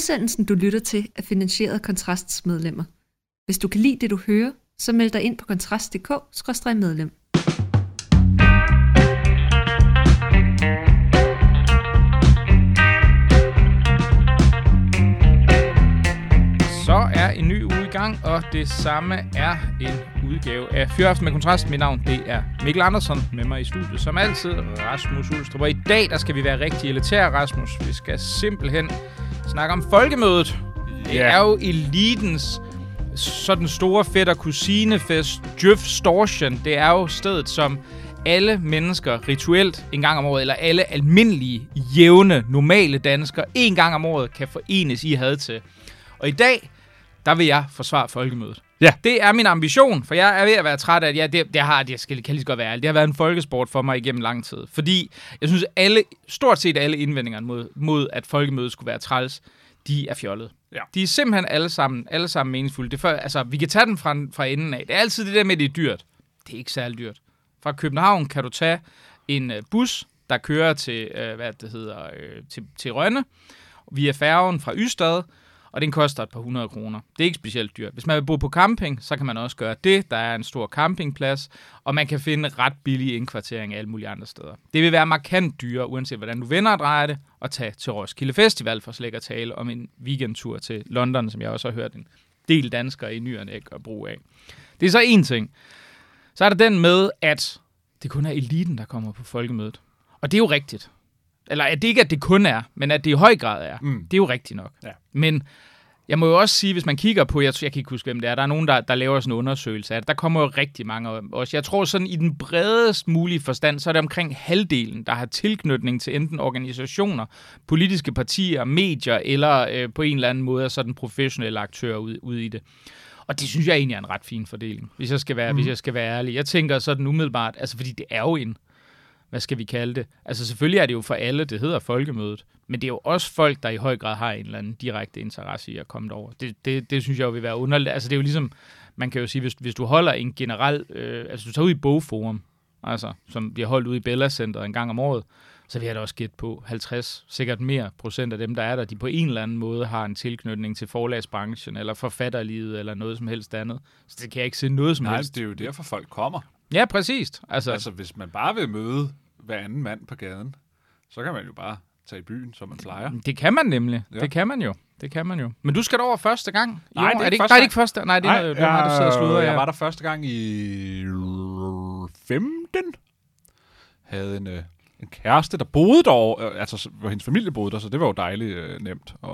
Udsendelsen, du lytter til, er finansieret af Kontrasts medlemmer. Hvis du kan lide det, du hører, så meld dig ind på kontrast.dk-medlem. Så er en ny uge i gang, og det samme er en udgave af Fyraften med Kontrast. Mit navn det er Mikkel Andersen med mig i studiet, som altid Rasmus Ulstrup. Og i dag der skal vi være rigtig elitære, Rasmus. Vi skal simpelthen snakke om folkemødet. Det Ja. er jo elitens sådan store fætter kusinefest, Djøf Stortion. Det er jo stedet, som alle mennesker rituelt en gang om året, eller alle almindelige, jævne, normale danskere en gang om året kan forenes i had til. Og i dag, der vil jeg forsvare folkemødet. Ja. Det er min ambition, for jeg er ved at være træt af, at ja, det, det har, det skal, kan lige så godt være det har været en folkesport for mig igennem lang tid. Fordi jeg synes, alle, stort set alle indvendingerne mod, mod, at folkemødet skulle være træls, de er fjollet. Ja. De er simpelthen alle sammen, alle sammen meningsfulde. Det for, altså, vi kan tage den fra, fra enden af. Det er altid det der med, at det er dyrt. Det er ikke særlig dyrt. Fra København kan du tage en øh, bus, der kører til, øh, hvad det hedder, øh, til, til Rønne, via færgen fra Ystad, og den koster et par hundrede kroner. Det er ikke specielt dyrt. Hvis man vil bo på camping, så kan man også gøre det. Der er en stor campingplads, og man kan finde ret billig indkvartering alle mulige andre steder. Det vil være markant dyrere, uanset hvordan du vender og drejer det, at tage til Roskilde Festival for slet ikke at tale om en weekendtur til London, som jeg også har hørt en del danskere i nyerne ikke at bruge af. Det er så en ting. Så er der den med, at det kun er eliten, der kommer på folkemødet. Og det er jo rigtigt. Eller at det ikke, at det kun er, men at det i høj grad er. Mm. Det er jo rigtigt nok. Ja. Men jeg må jo også sige, hvis man kigger på, jeg, jeg kan ikke huske, hvem det er, der er nogen, der, der laver sådan en undersøgelse af det. Der kommer jo rigtig mange også. Jeg tror sådan i den bredest mulige forstand, så er det omkring halvdelen, der har tilknytning til enten organisationer, politiske partier, medier, eller øh, på en eller anden måde er sådan professionelle aktører ude, ude i det. Og det synes jeg egentlig er en ret fin fordeling, hvis jeg skal være, mm. hvis jeg skal være ærlig. Jeg tænker sådan umiddelbart, altså fordi det er jo en, hvad skal vi kalde det? Altså selvfølgelig er det jo for alle, det hedder folkemødet, men det er jo også folk, der i høj grad har en eller anden direkte interesse i at komme derover. Det, det, det synes jeg jo vil være underligt. Altså det er jo ligesom, man kan jo sige, hvis, hvis du holder en generel, øh, altså du tager ud i bogforum, altså som bliver holdt ude i Bella Center en gang om året, så vil jeg da også gætte på 50, sikkert mere procent af dem, der er der, de på en eller anden måde har en tilknytning til forlagsbranchen, eller forfatterlivet, eller noget som helst andet. Så det kan jeg ikke se noget som Nej, helst. det er jo derfor, folk kommer. Ja, præcist. Altså, Altså, hvis man bare vil møde hver anden mand på gaden, så kan man jo bare tage i byen, som man plejer. Det kan man nemlig. Ja. Det kan man jo. Det kan man jo. Men du skal derover første gang. Nej, det er er det ikke nej, det er ikke første. Nej, det er, det er mig, der sidder og sluder. jeg Ja. var der første gang i 15. Havde en, øh, en kæreste, der boede derovre, øh, altså hvor hendes familie boede der, så det var jo dejligt øh, nemt øh,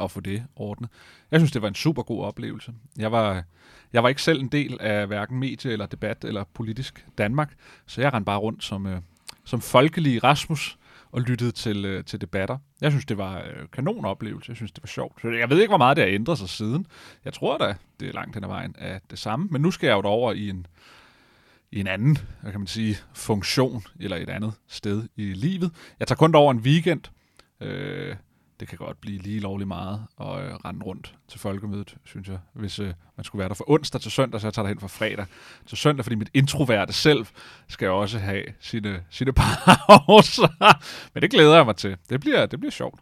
at få det ordnet. Jeg synes, det var en super god oplevelse. Jeg var, jeg var ikke selv en del af hverken medie eller debat eller politisk Danmark, så jeg rendte bare rundt som, øh, som folkelig Rasmus og lyttede til, øh, til debatter. Jeg synes, det var øh, kanon oplevelse. Jeg synes, det var sjovt. Så jeg ved ikke, hvor meget det har ændret sig siden. Jeg tror da, det er langt hen ad vejen af det samme. Men nu skal jeg jo over i en, i en anden, hvad kan man sige, funktion, eller et andet sted i livet. Jeg tager kun over en weekend. Øh, det kan godt blive lige lovligt meget at øh, rende rundt til folkemødet, synes jeg, hvis øh, man skulle være der fra onsdag til søndag, så jeg tager derhen fra fredag til søndag, fordi mit introverte selv skal også have sine, sine pauser. Men det glæder jeg mig til. Det bliver, det bliver sjovt.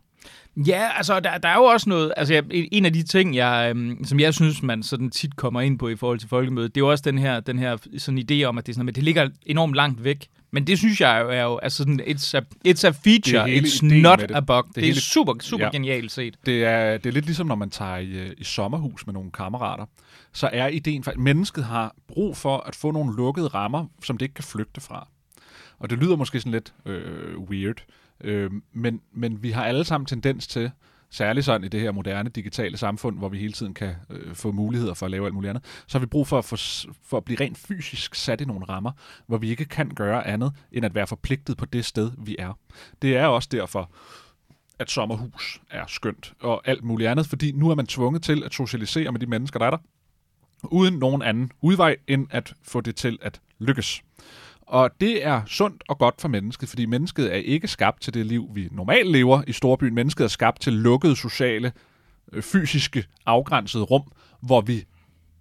Ja, altså, der, der er jo også noget... Altså, en af de ting, jeg, øhm, som jeg synes, man sådan tit kommer ind på i forhold til folkemødet, det er jo også den her, den her sådan idé om, at det, sådan, at det ligger enormt langt væk. Men det synes jeg jo er jo... Altså, sådan, it's, a, it's a feature, it's not a bug. Det, det er hele- super, super Ja. genialt set. Det er, det er lidt ligesom, når man tager i, øh, i sommerhus med nogle kammerater. Så er ideen faktisk, at mennesket har brug for at få nogle lukkede rammer, som det ikke kan flygte fra. Og det lyder måske sådan lidt øh, weird, øh, men, men vi har alle sammen tendens til, særligt sådan i det her moderne digitale samfund, hvor vi hele tiden kan øh, få muligheder for at lave alt muligt andet, så har vi brug for at, få, for at blive rent fysisk sat i nogle rammer, hvor vi ikke kan gøre andet, end at være forpligtet på det sted, vi er. Det er også derfor, at sommerhus er skønt og alt muligt andet, fordi nu er man tvunget til at socialisere med de mennesker, der er der, uden nogen anden udvej, end at få det til at lykkes. Og det er sundt og godt for mennesket, fordi mennesket er ikke skabt til det liv, vi normalt lever i storbyen. Mennesket er skabt til lukkede sociale, øh, fysiske, afgrænsede rum, hvor vi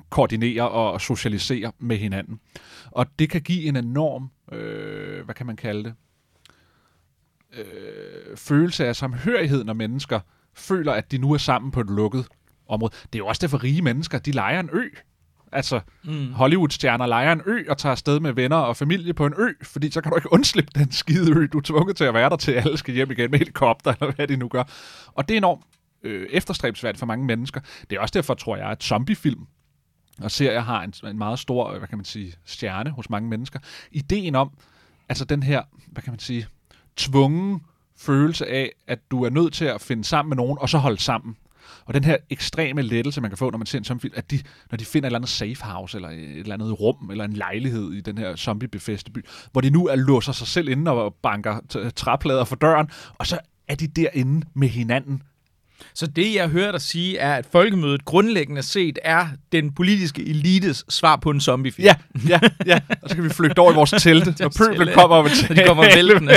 koordinerer og socialiserer med hinanden. Og det kan give en enorm, øh, hvad kan man kalde det, øh, følelse af samhørighed, når mennesker føler, at de nu er sammen på et lukket område. Det er jo også derfor rige mennesker, de leger en ø. Altså, mm. Hollywood-stjerner leger en ø og tager afsted med venner og familie på en ø, fordi så kan du ikke undslippe den skide ø. Du er tvunget til at være der til, alle skal hjem igen med helikopter, eller hvad de nu gør. Og det er enormt øh, efterstræbsværdigt for mange mennesker. Det er også derfor, tror jeg, at zombiefilm og serier har en, en meget stor, hvad kan man sige, stjerne hos mange mennesker. Ideen om, altså den her, hvad kan man sige, tvungen følelse af, at du er nødt til at finde sammen med nogen, og så holde sammen. Og den her ekstreme lettelse, man kan få, når man ser en zombiefilm, at de, når de finder et eller andet safe house, eller et eller andet rum, eller en lejlighed i den her zombiebefæste by, hvor de nu er låser sig selv inde og banker træplader for døren, og så er de derinde med hinanden så det, jeg hører dig sige, er, at folkemødet grundlæggende set er den politiske elites svar på en zombiefilm. Ja, ja, ja. Og så kan vi flygte over i vores telte, når pøblen kommer og vil de kommer væltende.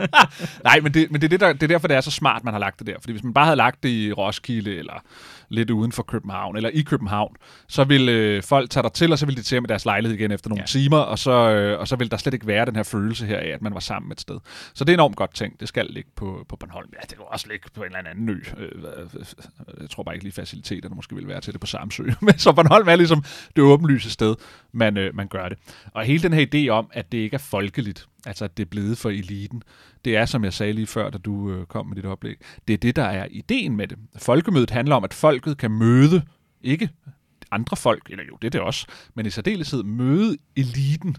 Nej, men, det, men det, er det, der, det er derfor, det er så smart, man har lagt det der. Fordi hvis man bare havde lagt det i Roskilde, eller lidt uden for København, eller i København, så vil øh, folk tage dig til, og så vil de til med deres lejlighed igen efter nogle ja. timer, og så, øh, og så vil der slet ikke være den her følelse her af, at man var sammen et sted. Så det er enormt godt tænkt. Det skal ligge på, på Bornholm. Ja, det vil også ligge på en eller anden ø. Øh, øh jeg tror bare ikke lige faciliteterne måske vil være til det på Samsø. Men så Bornholm er ligesom det åbenlyse sted, man, øh, man gør det. Og hele den her idé om, at det ikke er folkeligt, altså at det er blevet for eliten, det er, som jeg sagde lige før, da du øh, kom med dit oplæg, det er det, der er ideen med det. Folkemødet handler om, at folket kan møde, ikke andre folk, eller jo, det er det også, men i særdeleshed møde eliten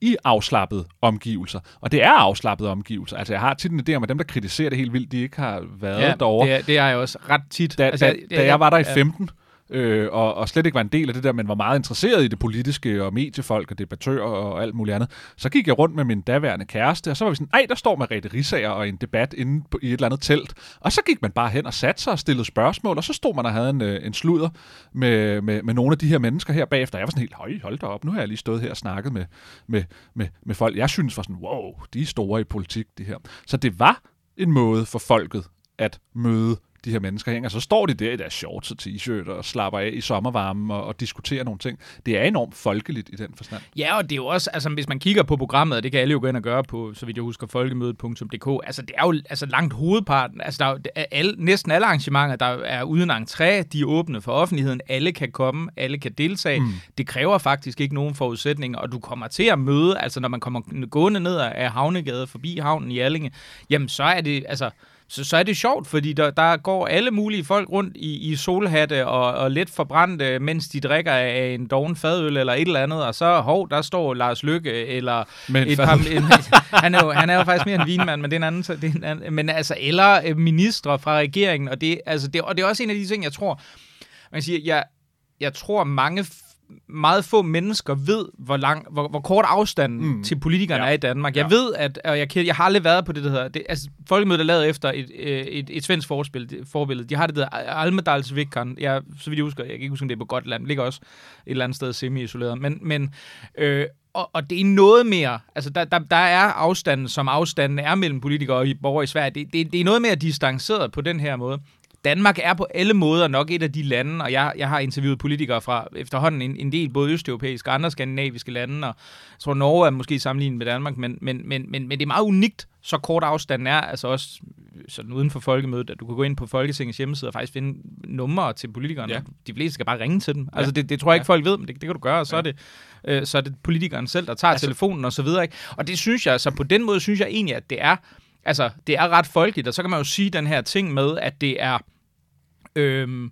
i afslappede omgivelser. Og det er afslappede omgivelser. Altså, jeg har tit en idé om, at dem, der kritiserer det helt vildt, de ikke har været ja, derovre. Det er, det er jeg også ret tit. Da, altså, da, da jeg var der i 15, øh, og, og slet ikke var en del af det der, men var meget interesseret i det politiske og mediefolk og debattører og alt muligt andet. Så gik jeg rundt med min daværende kæreste, og så var vi sådan, ej, der står Margrethe Risager og en debat inde på, i et eller andet telt. Og så gik man bare hen og satte sig og stillede spørgsmål, og så stod man og havde en, øh, en sludder med, med, med nogle af de her mennesker her bagefter. Jeg var sådan helt, høj, hold da op, nu har jeg lige stået her og snakket med, med, med, med folk. Jeg synes var sådan, wow, de er store i politik, det her. Så det var en måde for folket at møde de her mennesker hænger. Så står de der i deres shorts og t-shirt og slapper af i sommervarmen og, og diskuterer nogle ting. Det er enormt folkeligt i den forstand. Ja, og det er jo også, altså hvis man kigger på programmet, og det kan alle jo gå ind og gøre på, så vidt jeg husker, folkemødet.dk, altså det er jo altså langt hovedparten, altså der er, alle, næsten alle arrangementer, der er uden entré, de er åbne for offentligheden, alle kan komme, alle kan deltage. Mm. Det kræver faktisk ikke nogen forudsætninger, og du kommer til at møde, altså når man kommer gående ned af Havnegade forbi havnen i Allinge, jamen så er det, altså så, så er det sjovt, fordi der, der går alle mulige folk rundt i, i solhatte og, og lidt forbrændte, mens de drikker af en doven fadøl eller et eller andet, og så, hov, der står Lars Lykke, eller men et par, en, han, er jo, han er jo faktisk mere en vinmand, men det er en anden, det er en anden men altså, eller øh, ministre fra regeringen, og det, altså, det, og det er også en af de ting, jeg tror, man siger, jeg, jeg tror mange meget få mennesker ved, hvor, lang, hvor, hvor kort afstanden mm. til politikerne ja. er i Danmark. Jeg ja. ved, at og jeg, jeg har aldrig været på det, der hedder... Det, altså, Folkemødet er lavet efter et, et, et, et svensk forspil, forbillede. De har det, der Almedalsvikkeren. Jeg, så vidt jeg husker, jeg kan ikke huske, om det er på Gotland. Det ligger også et eller andet sted semi-isoleret. Men, men øh, og, og det er noget mere, altså der, der, der er afstanden, som afstanden er mellem politikere og borgere i Sverige, det, det, det er noget mere distanceret på den her måde. Danmark er på alle måder nok et af de lande, og jeg, jeg har interviewet politikere fra efterhånden en, en del både østeuropæiske og andre skandinaviske lande, og jeg tror Norge er måske sammenlignet med Danmark, men, men, men, men, men det er meget unikt, så kort afstanden er, altså også sådan uden for folkemødet, at du kan gå ind på Folketingets hjemmeside og faktisk finde numre til politikerne. Ja. De fleste skal bare ringe til dem. Altså det, det tror jeg ikke, folk ved, men det, det kan du gøre, og så, ja. er det, øh, så er det politikeren selv, der tager altså, telefonen og så videre. Ikke? Og det synes jeg, altså på den måde synes jeg egentlig, at det er, altså det er ret folkeligt, og så kan man jo sige den her ting med, at det er, Øhm,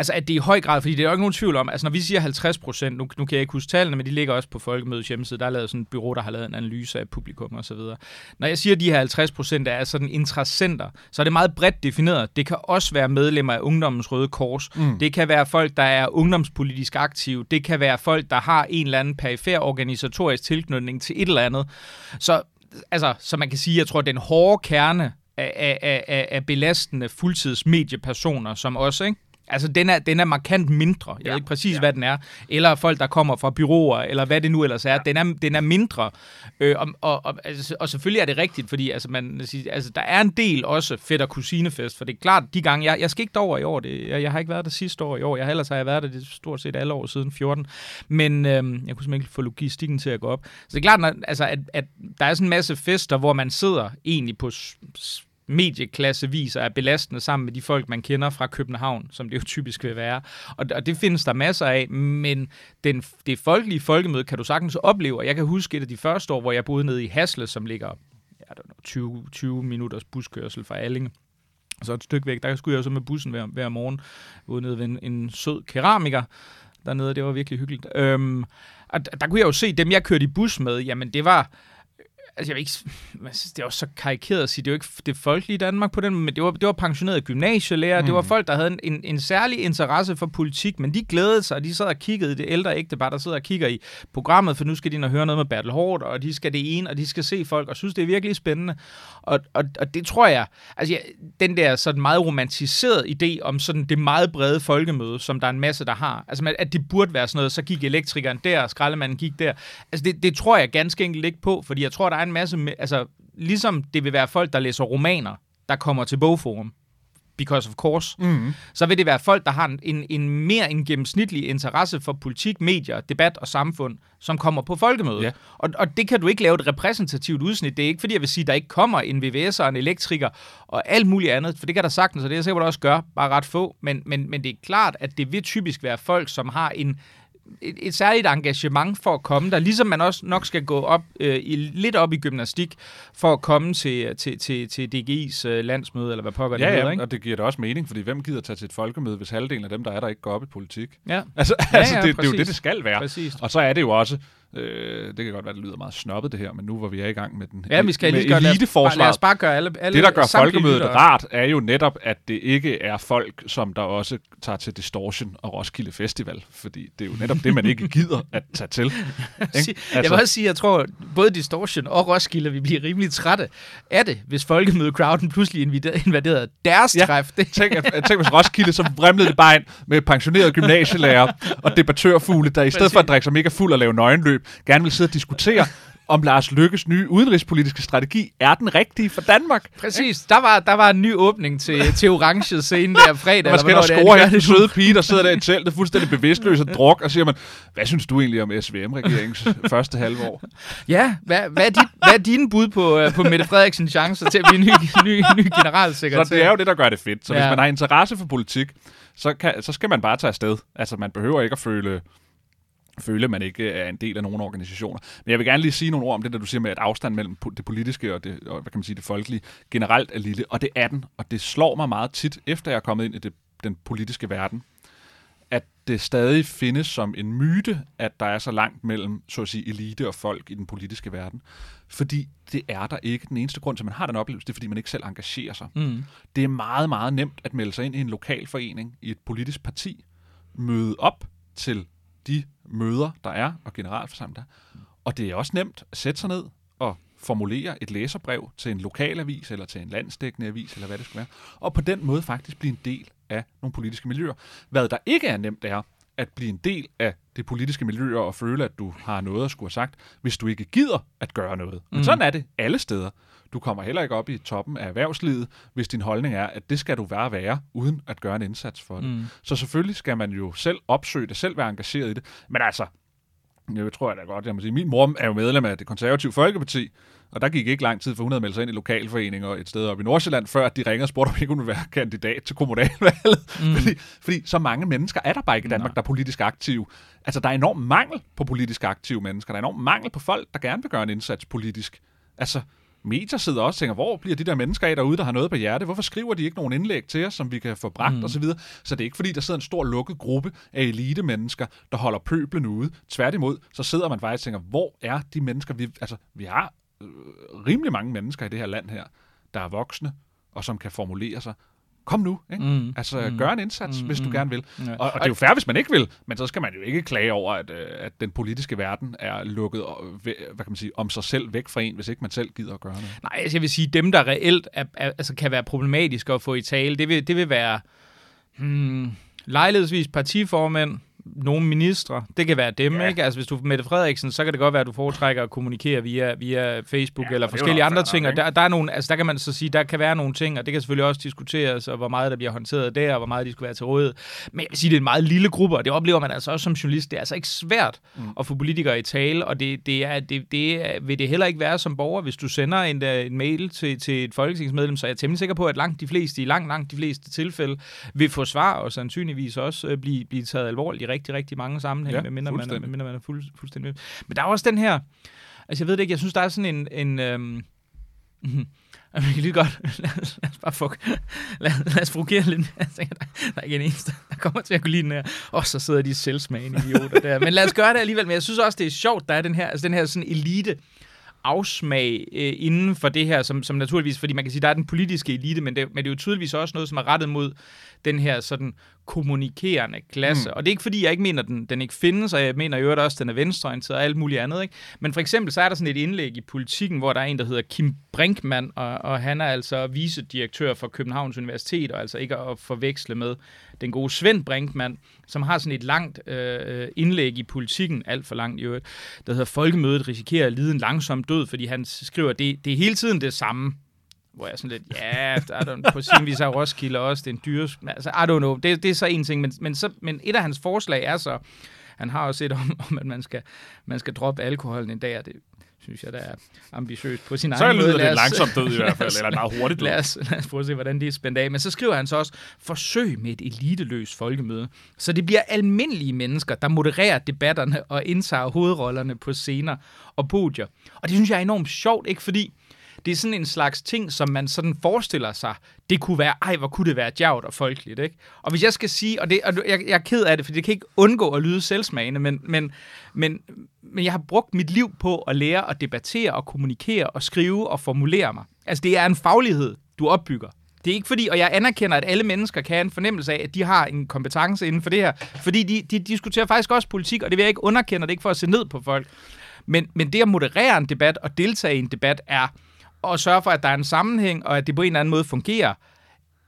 altså at det er i høj grad, fordi det er jo ikke nogen tvivl om, altså når vi siger 50 procent, nu, nu kan jeg ikke huske tallene, men de ligger også på Folkemødets hjemmeside, der er lavet sådan et bureau, der har lavet en analyse af publikum og så videre. Når jeg siger, at de her 50 procent er sådan interessenter, så er det meget bredt defineret. Det kan også være medlemmer af Ungdommens Røde Kors. Mm. Det kan være folk, der er ungdomspolitisk aktive. Det kan være folk, der har en eller anden perifær organisatorisk tilknytning til et eller andet. Så altså, så man kan sige, jeg tror, at den hårde kerne af, af, af, af belastende fuldtidsmediepersoner, som også, ikke? Altså, den er, den er markant mindre. Jeg ja, ved ikke præcis, ja. hvad den er. Eller folk, der kommer fra byråer, eller hvad det nu ellers er. Ja. Den, er den er mindre. Øh, og, og, og, altså, og selvfølgelig er det rigtigt, fordi altså, man, altså, der er en del også fedt- og kusinefest, for det er klart, de gange, jeg, jeg skal ikke derover i år, det, jeg, jeg har ikke været der sidste år i år, jeg har ellers har jeg været der det stort set alle år siden 14, men øh, jeg kunne simpelthen ikke få logistikken til at gå op. Så det er klart, når, altså, at, at der er sådan en masse fester, hvor man sidder egentlig på medieklasseviser er belastende sammen med de folk, man kender fra København, som det jo typisk vil være. Og, og det findes der masser af, men den, det folkelige folkemøde kan du sagtens opleve. Og jeg kan huske et af de første år, hvor jeg boede nede i Hasle, som ligger ja, 20, 20 minutters buskørsel fra Allinge. Så et stykke væk, der skulle jeg så med bussen hver, hver morgen, ude nede ved en, en sød keramiker dernede. Det var virkelig hyggeligt. Øhm, og der kunne jeg jo se, dem jeg kørte i bus med, jamen det var altså jeg vil ikke, det er også så karikeret at sige, det er jo ikke det folkelige Danmark på den, men det var, det var pensionerede gymnasielærer, mm. det var mm. folk, der havde en, en, særlig interesse for politik, men de glædede sig, og de sad og kiggede, det ældre ægtepar, der sidder og kigger i programmet, for nu skal de ind og høre noget med Bertel Hård, og de skal det ene, og de skal se folk, og synes, det er virkelig spændende. Og, og, og det tror jeg, altså jeg, den der sådan meget romantiserede idé om sådan det meget brede folkemøde, som der er en masse, der har, altså at det burde være sådan noget, så gik elektrikeren der, skraldemanden gik der, altså det, det tror jeg ganske enkelt ikke på, fordi jeg tror, der er en masse, altså ligesom det vil være folk, der læser romaner, der kommer til bogforum, because of course, mm. så vil det være folk, der har en, en, en mere en gennemsnitlig interesse for politik, medier, debat og samfund, som kommer på folkemødet. Ja. Og, og det kan du ikke lave et repræsentativt udsnit. Det er ikke fordi, jeg vil sige, at der ikke kommer en VVS og en elektriker og alt muligt andet, for det kan der sagtens, og det er jeg sikkert også gør, bare ret få. Men, men, men det er klart, at det vil typisk være folk, som har en et, et særligt engagement for at komme der, ligesom man også nok skal gå op øh, i, lidt op i gymnastik for at komme til, til, til, til DGI's øh, landsmøde, eller hvad pokker ja, det hedder, ikke? og det giver da også mening, fordi hvem gider tage til et folkemøde, hvis halvdelen af dem, der er der, ikke går op i politik? Ja, altså, ja, altså ja, det, det er jo det, det skal være. Præcis. Og så er det jo også, Øh, det kan godt være, det lyder meget snobbet det her, men nu hvor vi er i gang med den ja, vi skal med lige gøre, eliteforsvaret. Lad os bare gøre alle, alle Det, der gør folkemødet rart, er jo netop, at det ikke er folk, som der også tager til Distortion og Roskilde Festival, fordi det er jo netop det, man ikke gider at tage til. Altså, jeg vil også sige, jeg tror, både Distortion og Roskilde vil blive rimelig trætte af det, hvis folkemødet-crowden pludselig invaderede deres ja, træf. tænk, tænk, hvis Roskilde, så vrimlede det bare ind med pensionerede gymnasielærer og debattørfugle, der i stedet for at drikke sig mega fuld og lave nøgenløb, beløb gerne vil sidde og diskutere, om Lars Lykkes nye udenrigspolitiske strategi er den rigtige for Danmark. Præcis. Der var, der var en ny åbning til, til orange scene der fredag. Man skal der score her den søde pige, der sidder der i teltet fuldstændig bevidstløs og druk, og siger man, hvad synes du egentlig om SVM-regeringens første halvår? Ja, hvad, hvad, er dit, hvad er dine bud på, uh, på Mette Frederiksens chancer til at blive ny, ny, ny generalsekretær? Så det er jo det, der gør det fedt. Så ja. hvis man har interesse for politik, så, kan, så skal man bare tage afsted. Altså, man behøver ikke at føle føle, at man ikke er en del af nogle organisationer. Men jeg vil gerne lige sige nogle ord om det, der du siger med, at afstand mellem det politiske og det, og, hvad kan man sige, det folkelige generelt er lille, og det er den, og det slår mig meget tit, efter jeg er kommet ind i det, den politiske verden, at det stadig findes som en myte, at der er så langt mellem, så at sige, elite og folk i den politiske verden. Fordi det er der ikke. Den eneste grund til, at man har den oplevelse, det er, fordi man ikke selv engagerer sig. Mm. Det er meget, meget nemt at melde sig ind i en lokal forening, i et politisk parti, møde op til de møder, der er, og generalforsamlinger. Og det er også nemt at sætte sig ned og formulere et læserbrev til en lokal avis, eller til en landsdækkende avis, eller hvad det skal være, og på den måde faktisk blive en del af nogle politiske miljøer. Hvad der ikke er nemt er, at blive en del af det politiske miljø og føle, at du har noget at skulle have sagt, hvis du ikke gider at gøre noget. Men mm. sådan er det alle steder. Du kommer heller ikke op i toppen af erhvervslivet, hvis din holdning er, at det skal du være være, uden at gøre en indsats for det. Mm. Så selvfølgelig skal man jo selv opsøge det, selv være engageret i det. Men altså, jeg tror jeg da godt, jeg må sige, min mor er jo medlem af det konservative Folkeparti, og der gik ikke lang tid, for hun havde meldt sig ind i lokalforeninger et sted op i Nordsjælland, før de ringede og spurgte, om ikke hun ville være kandidat til kommunalvalget. Mm. fordi, fordi så mange mennesker er der bare ikke i Danmark, der er politisk aktive. Altså, der er enorm mangel på politisk aktive mennesker. Der er enorm mangel på folk, der gerne vil gøre en indsats politisk. Altså, medier sidder også og tænker, hvor bliver de der mennesker af derude, der har noget på hjerte? Hvorfor skriver de ikke nogen indlæg til os, som vi kan få bragt mm. osv.? Så det er ikke fordi, der sidder en stor lukket gruppe af elite mennesker, der holder pøblen ude. Tværtimod, så sidder man faktisk og tænker, hvor er de mennesker? Vi, altså, vi har rimelig mange mennesker i det her land her, der er voksne, og som kan formulere sig kom nu. Ikke? Mm. Altså, mm. gør en indsats, mm. hvis du mm. gerne vil. Ja. Og, og det er jo fair, hvis man ikke vil, men så skal man jo ikke klage over, at, øh, at den politiske verden er lukket hvad kan man sige, om sig selv væk fra en, hvis ikke man selv gider at gøre noget. Nej, altså jeg vil sige, dem, der reelt er, er, altså, kan være problematiske at få i tale, det vil, det vil være hmm, lejlighedsvis partiformænd, nogle ministre. Det kan være dem, Ja. ikke? Altså, hvis du er Mette Frederiksen, så kan det godt være, at du foretrækker at kommunikere via, via Facebook Ja, eller er forskellige andre ting. nok, Og der, der, er nogle, altså, der kan man så sige, der kan være nogle ting, og det kan selvfølgelig også diskuteres, og hvor meget der bliver håndteret der, og hvor meget de skulle være til rådighed. Men jeg vil sige, det er en meget lille gruppe, og det oplever man altså også som journalist. Det er altså ikke svært mm. at få politikere i tale, og det, det, er, det, det er, vil det heller ikke være som borger, hvis du sender en, øh, en mail til, til et folketingsmedlem, så er jeg temmelig sikker på, at langt de fleste, i langt, langt de fleste tilfælde, vil få svar, og sandsynligvis også øh, blive, blive taget alvorligt rigtig, rigtig mange sammenhænge, Ja, medmindre, man medmindre man er fuld, fuldstændig Men der er også den her, altså jeg ved det ikke, jeg synes, der er sådan en, en øhm, jeg kan lige godt, lad os, lad os bare få, lad, lad os provokere lidt. Jeg tænker, der, der er ikke en eneste, der kommer til at kunne lide den her. Og så sidder de selvsmagende idioter der. Men lad os gøre det alligevel. Men jeg synes også, det er sjovt, der er den her, altså den her sådan elite afsmag øh, inden for det her, som, som naturligvis, fordi man kan sige, der er den politiske elite, men det, men det er jo tydeligvis også noget, som er rettet mod den her sådan kommunikerende klasse. Mm. Og det er ikke fordi, jeg ikke mener, den, den ikke findes, og jeg mener i øvrigt også, den er venstreorienteret og alt muligt andet. Ikke? Men for eksempel, så er der sådan et indlæg i politikken, hvor der er en, der hedder Kim Brinkmann, og, og han er altså vicedirektør for Københavns Universitet, og altså ikke at forveksle med den gode Svend Brinkmann, som har sådan et langt øh, indlæg i politikken, alt for langt i øvrigt, der hedder Folkemødet risikerer at lide en langsom død, fordi han skriver, det, det er hele tiden det samme. Hvor jeg er sådan lidt, ja, der er der på sin vis er Roskilde også, det er en dyre... Altså, I don't know, det, det er så en ting, men, men, så, men et af hans forslag er så, han har også et om, om at man skal, man skal droppe alkoholen en dag, og det synes jeg, der er ambitiøst på sin Så egen måde. lyder det langsomt død i hvert fald, eller meget hurtigt død. Lad os, lad os prøve at se, hvordan det er spændt af. Men så skriver han så også, forsøg med et eliteløst folkemøde. Så det bliver almindelige mennesker, der modererer debatterne og indtager hovedrollerne på scener og podier. Og det synes jeg er enormt sjovt, ikke fordi det er sådan en slags ting, som man sådan forestiller sig, det kunne være, ej, hvor kunne det være djavt og folkeligt, ikke? Og hvis jeg skal sige, og, det, og jeg, jeg er ked af det, for det kan ikke undgå at lyde selvsmagende, men, men, men, men jeg har brugt mit liv på at lære at debattere og kommunikere og skrive og formulere mig. Altså, det er en faglighed, du opbygger. Det er ikke fordi, og jeg anerkender, at alle mennesker kan have en fornemmelse af, at de har en kompetence inden for det her, fordi de, de diskuterer faktisk også politik, og det vil jeg ikke underkende, og det er ikke for at se ned på folk. Men, men det at moderere en debat og deltage i en debat er at sørge for, at der er en sammenhæng, og at det på en eller anden måde fungerer,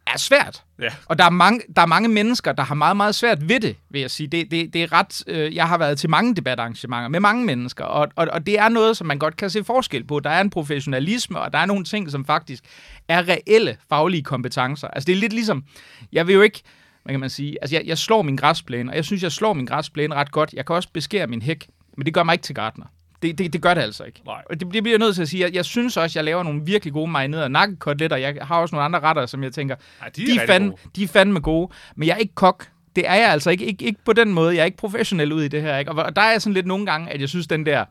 er svært. Ja. Og der er, mange, der er mange mennesker, der har meget, meget svært ved det, vil jeg sige. Det, det, det er ret... Øh, jeg har været til mange debatarrangementer med mange mennesker, og, og, og det er noget, som man godt kan se forskel på. Der er en professionalisme, og der er nogle ting, som faktisk er reelle faglige kompetencer. Altså det er lidt ligesom... Jeg vil jo ikke... Hvad kan man sige? Altså jeg, jeg slår min græsplæne, og jeg synes, jeg slår min græsplæne ret godt. Jeg kan også beskære min hæk, men det gør mig ikke til gartner. Det, det, det gør det altså ikke. Nej. Og det, det bliver jeg nødt til at sige. Jeg, jeg synes også, jeg laver nogle virkelig gode marinerede nakkekoteletter. Jeg har også nogle andre retter, som jeg tænker, Ja, de, de, er fandme, gode. de er fandme gode. Men jeg er ikke kok. Det er jeg altså ikke, ikke, ikke på den måde. Jeg er ikke professionel ud i det her. Ikke? Og, og der er jeg sådan lidt nogle gange, at jeg synes, den der...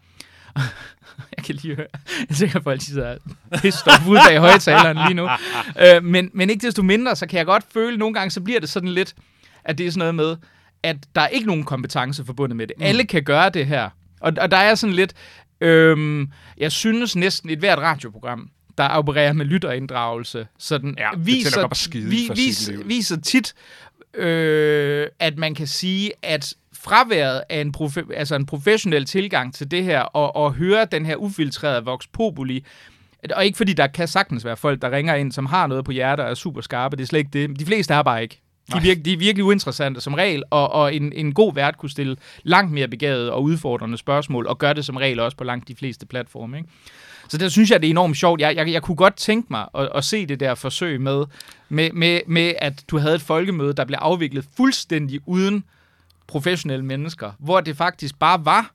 jeg kan lige høre... Jeg er sikker på, at folk sidder pissed off ude bag højtaleren lige nu. Øh, men, men ikke desto mindre, så kan jeg godt føle, nogle gange, så bliver det sådan lidt, at det er sådan noget med, at der er ikke nogen kompetence forbundet med det. Mm. Alle kan gøre det her. Og, og der er sådan lidt... Øhm, jeg synes næsten et hvert radioprogram, der opererer med lytterinddragelse, sådan Ja, viser, sit vis, viser tit, øh, at man kan sige, at fraværet af en, profe- altså en professionel tilgang til det her, og, og høre den her ufiltrerede vox populi, og ikke fordi der kan sagtens være folk, der ringer ind, som har noget på hjertet og er super skarpe, det er slet ikke det. De fleste er bare ikke. De er, virkelig, de er virkelig uinteressante som regel, og, og en, en god vært kunne stille langt mere begavede og udfordrende spørgsmål, og gør det som regel også på langt de fleste platforme. Ikke? Så der synes jeg, det er enormt sjovt. Jeg, jeg, jeg kunne godt tænke mig at, at se det der forsøg med, med, med, med, at du havde et folkemøde, der blev afviklet fuldstændig uden professionelle mennesker, hvor det faktisk bare var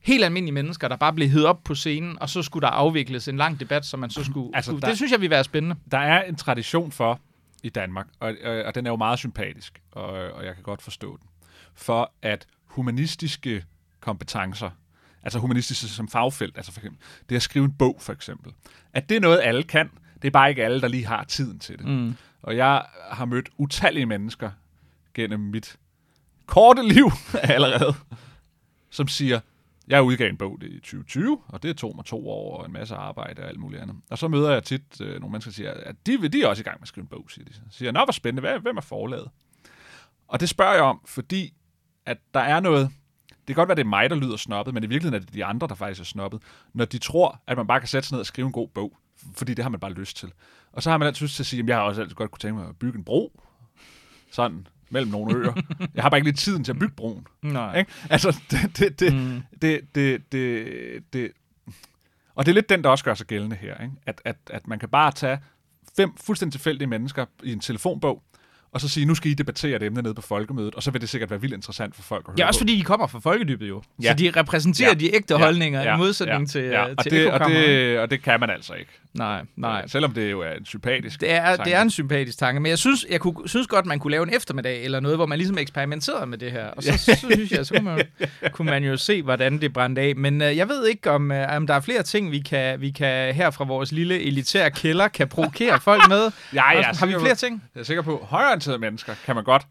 helt almindelige mennesker, der bare blev hed op på scenen, og så skulle der afvikles en lang debat, som man så skulle... Altså, skulle der- det synes jeg ville være spændende. Der er en tradition for i Danmark, og, og, og den er jo meget sympatisk, og, og jeg kan godt forstå den, for at humanistiske kompetencer, altså humanistiske som fagfelt, altså for eksempel, det at skrive en bog for eksempel, at det er noget, alle kan. Det er bare ikke alle, der lige har tiden til det. Mm. Og jeg har mødt utallige mennesker gennem mit korte liv allerede, som siger, jeg udgav en bog det i 2020, og det tog mig to år og en masse arbejde og alt muligt andet. Og så møder jeg tit øh, nogle mennesker, der siger, at de, de er også i gang med at skrive en bog, siger de. Så siger jeg, nå, hvor spændende, Hvad, hvem er forlaget? Og det spørger jeg om, fordi at der er noget, det kan godt være, det er mig, der lyder snobbet, men i virkeligheden er det de andre, der faktisk er snobbet, når de tror, at man bare kan sætte sig ned og skrive en god bog, fordi det har man bare lyst til. Og så har man altid lyst til at sige, at jeg har også altid godt kunne tænke mig at bygge en bro, sådan mellem nogle øer. Jeg har bare ikke lige tiden til at bygge broen. Nej. Ikke? Altså, det, det, det, mm. det, det, det, det, og det er lidt den, der også gør sig gældende her. Ikke? At, at, at man kan bare tage fem fuldstændig tilfældige mennesker i en telefonbog, og så sige, nu skal I debattere det emne nede på folkemødet, og så vil det sikkert være vildt interessant for folk at høre Ja, også på. fordi de kommer fra folkedybet jo. Ja. Så de repræsenterer Ja. de ægte Ja. holdninger Ja. i modsætning Ja. til, ja. øh, Og, til det, og, det, og det kan man altså ikke. Nej, nej. Selvom det jo er en sympatisk Det er, det tanke. er en sympatisk tanke, men jeg synes, jeg kunne, synes godt, man kunne lave en eftermiddag eller noget, hvor man ligesom eksperimenterede med det her. Og så, så synes jeg, så kunne man, kunne man jo se, hvordan det brændte af. Men øh, jeg ved ikke, om, øh, om der er flere ting, vi kan, vi kan her fra vores lille elitære kælder, kan provokere folk med. Ja, er Har vi flere ting? Jeg er sikker på, at højreorienterede mennesker kan man godt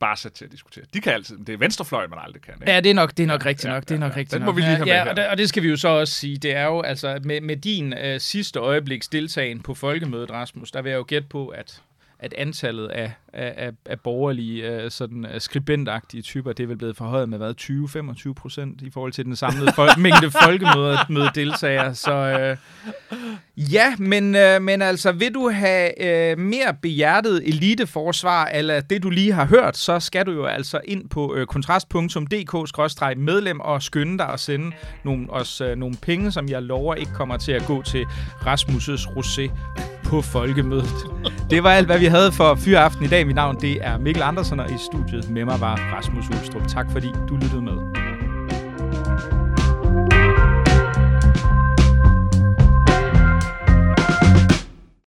bare sætte til at diskutere. De kan altid, men det er venstrefløjen, man aldrig kan. Ikke? Ja, det er nok, det er nok rigtigt Ja, nok. Det er nok ja. rigtigt Den nok. må vi lige have med ja, her. og, det, og det skal vi jo så også sige. Det er jo altså med, med din øh, sidste øjebliks deltagen på folkemødet, Rasmus, der vil jeg jo gætte på, at at antallet af, af, af, borgerlige øh, sådan, øh, skribentagtige typer, det er vel blevet forhøjet med hvad, 20-25 procent i forhold til den samlede fol- mængde folkemødedeltagere. Så øh, ja, men, øh, men altså, vil du have øh, mere behjertet eliteforsvar, eller det du lige har hørt, så skal du jo altså ind på øh, kontrast.dk-medlem og skynde dig at sende nogle, os øh, nogle penge, som jeg lover ikke kommer til at gå til Rasmus' rosé på folkemødet. Det var alt, hvad vi havde for Fyraften i dag. Mit navn det er Mikkel Andersen, og i studiet med mig var Rasmus Ulstrup. Tak fordi du lyttede med.